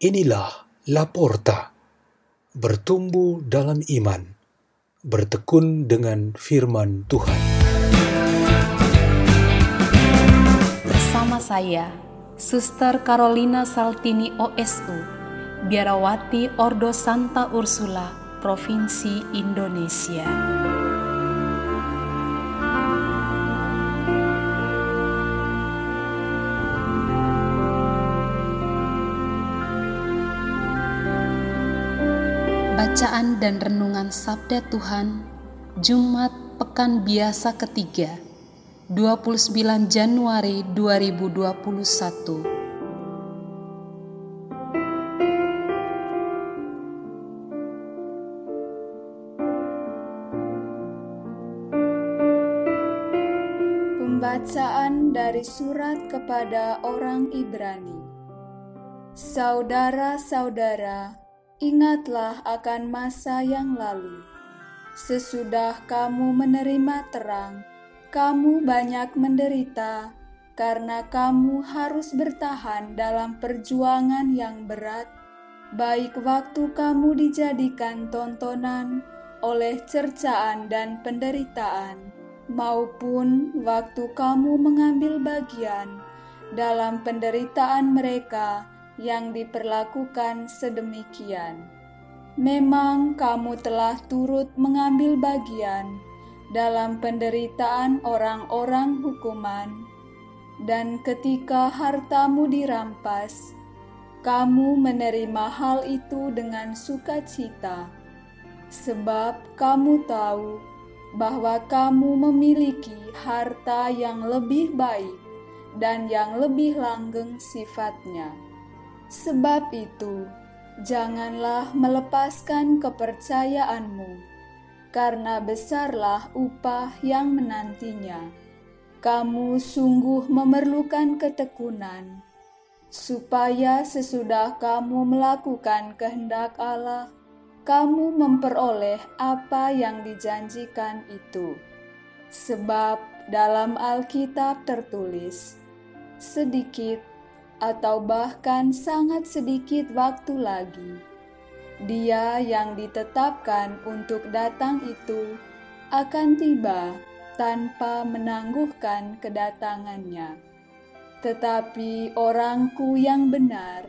Inilah Laporta, bertumbuh dalam iman, bertekun dengan firman Tuhan. Bersama saya, Suster Carolina Saltini OSU, Biarawati Ordo Santa Ursula, Provinsi Indonesia. Bacaan dan Renungan Sabda Tuhan Jumat Pekan Biasa ketiga 29 Januari 2021 Pembacaan dari surat kepada orang Ibrani. Saudara-saudara, Ingatlah akan masa yang lalu. Sesudah kamu menerima terang, kamu banyak menderita karena kamu harus bertahan dalam perjuangan yang berat, baik waktu kamu dijadikan tontonan oleh cercaan dan penderitaan, maupun waktu kamu mengambil bagian dalam penderitaan mereka yang diperlakukan sedemikian. Memang kamu telah turut mengambil bagian dalam penderitaan orang-orang hukuman, dan ketika hartamu dirampas, kamu menerima hal itu dengan sukacita, sebab kamu tahu bahwa kamu memiliki harta yang lebih baik dan yang lebih langgeng sifatnya. Sebab itu, janganlah melepaskan kepercayaanmu, karena besarlah upah yang menantinya. Kamu sungguh memerlukan ketekunan, supaya sesudah kamu melakukan kehendak Allah, kamu memperoleh apa yang dijanjikan itu. Sebab dalam Alkitab tertulis, sedikit atau bahkan sangat sedikit waktu lagi. Dia yang ditetapkan untuk datang itu akan tiba tanpa menangguhkan kedatangannya. Tetapi orangku yang benar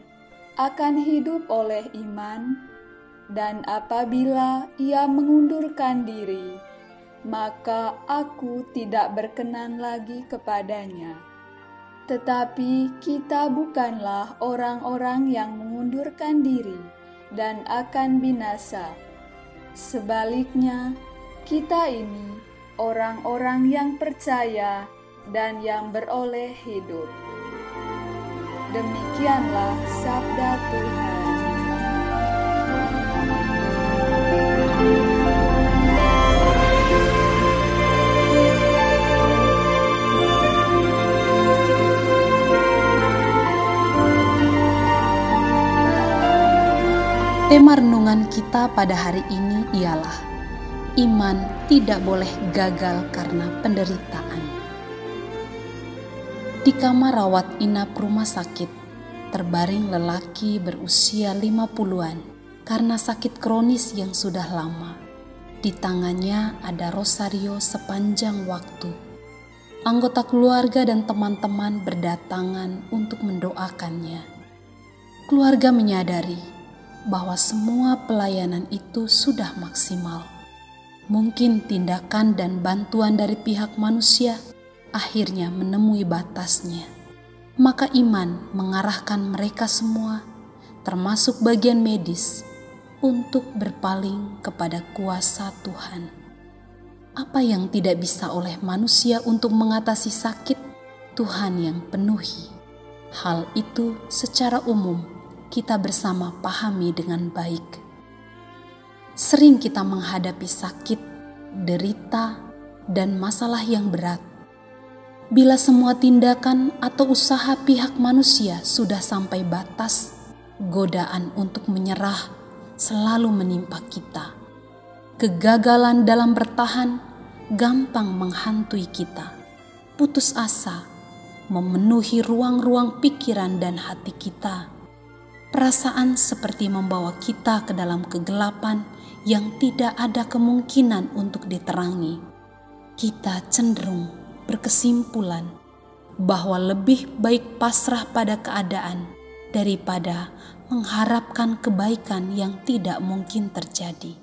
akan hidup oleh iman, dan apabila ia mengundurkan diri, maka aku tidak berkenan lagi kepadanya tetapi kita bukanlah orang-orang yang mengundurkan diri dan akan binasa. Sebaliknya, kita ini orang-orang yang percaya dan yang beroleh hidup. Demikianlah sabda Tuhan. Tema renungan kita pada hari ini ialah iman tidak boleh gagal karena penderitaan. Di kamar rawat inap rumah sakit, terbaring lelaki berusia 50-an karena sakit kronis yang sudah lama. Di tangannya ada rosario sepanjang waktu. Anggota keluarga dan teman-teman berdatangan untuk mendoakannya. Keluarga menyadari bahwa semua pelayanan itu sudah maksimal. Mungkin tindakan dan bantuan dari pihak manusia akhirnya menemui batasnya. Maka iman mengarahkan mereka semua, termasuk bagian medis, untuk berpaling kepada kuasa Tuhan. Apa yang tidak bisa oleh manusia untuk mengatasi sakit, Tuhan yang penuhi. Hal itu secara umum kita bersama pahami dengan baik. Sering kita menghadapi sakit, derita, dan masalah yang berat. Bila semua tindakan atau usaha pihak manusia sudah sampai batas, godaan untuk menyerah selalu menimpa kita. Kegagalan dalam bertahan gampang menghantui kita. Putus asa memenuhi ruang-ruang pikiran dan hati kita Perasaan seperti membawa kita ke dalam kegelapan yang tidak ada kemungkinan untuk diterangi. Kita cenderung berkesimpulan bahwa lebih baik pasrah pada keadaan daripada mengharapkan kebaikan yang tidak mungkin terjadi.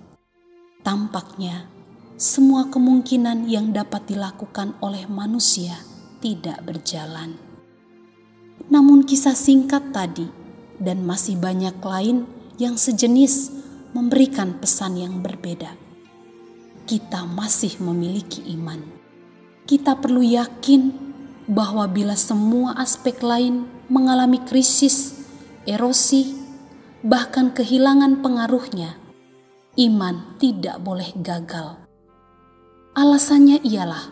Tampaknya, semua kemungkinan yang dapat dilakukan oleh manusia tidak berjalan. Namun, kisah singkat tadi dan masih banyak lain yang sejenis memberikan pesan yang berbeda. Kita masih memiliki iman. Kita perlu yakin bahwa bila semua aspek lain mengalami krisis, erosi, bahkan kehilangan pengaruhnya, iman tidak boleh gagal. Alasannya ialah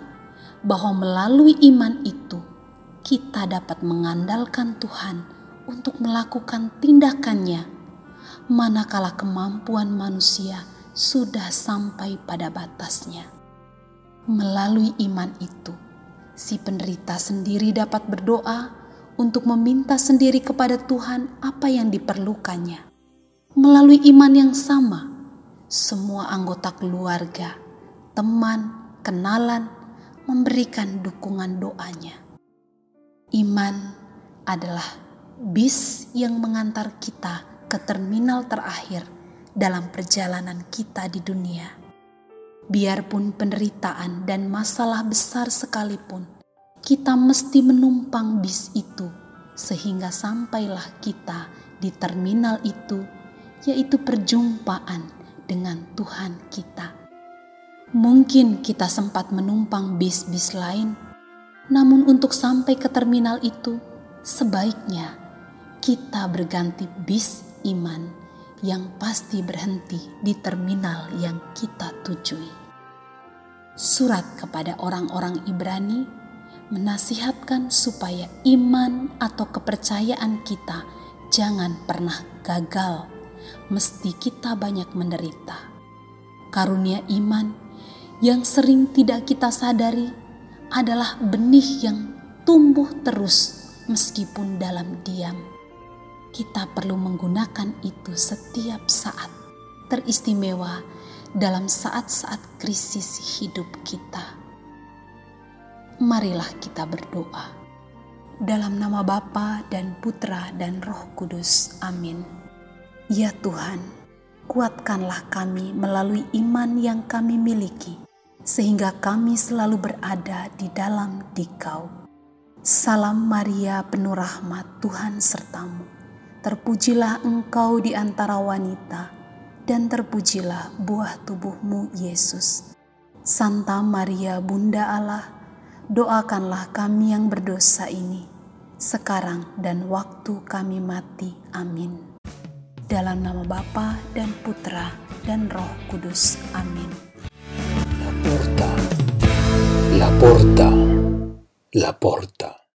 bahwa melalui iman itu kita dapat mengandalkan Tuhan untuk melakukan tindakannya, manakala kemampuan manusia sudah sampai pada batasnya. Melalui iman itu, si penderita sendiri dapat berdoa untuk meminta sendiri kepada Tuhan apa yang diperlukannya. Melalui iman yang sama, semua anggota keluarga, teman, kenalan memberikan dukungan doanya. Iman adalah bis yang mengantar kita ke terminal terakhir dalam perjalanan kita di dunia. Biarpun penderitaan dan masalah besar sekalipun, kita mesti menumpang bis itu sehingga sampailah kita di terminal itu, yaitu perjumpaan dengan Tuhan kita. Mungkin kita sempat menumpang bis-bis lain, namun untuk sampai ke terminal itu, sebaiknya kita berganti bis iman yang pasti berhenti di terminal yang kita tujui. Surat kepada orang-orang Ibrani menasihatkan supaya iman atau kepercayaan kita jangan pernah gagal, mesti kita banyak menderita. Karunia iman yang sering tidak kita sadari adalah benih yang tumbuh terus meskipun dalam diam kita perlu menggunakan itu setiap saat, teristimewa dalam saat-saat krisis hidup kita. Marilah kita berdoa. Dalam nama Bapa dan Putra dan Roh Kudus. Amin. Ya Tuhan, kuatkanlah kami melalui iman yang kami miliki, sehingga kami selalu berada di dalam dikau. Salam Maria penuh rahmat Tuhan sertamu Terpujilah engkau di antara wanita, dan terpujilah buah tubuhmu, Yesus. Santa Maria, Bunda Allah, doakanlah kami yang berdosa ini, sekarang dan waktu kami mati. Amin. Dalam nama Bapa dan Putra dan Roh Kudus. Amin. La porta, la porta, la porta.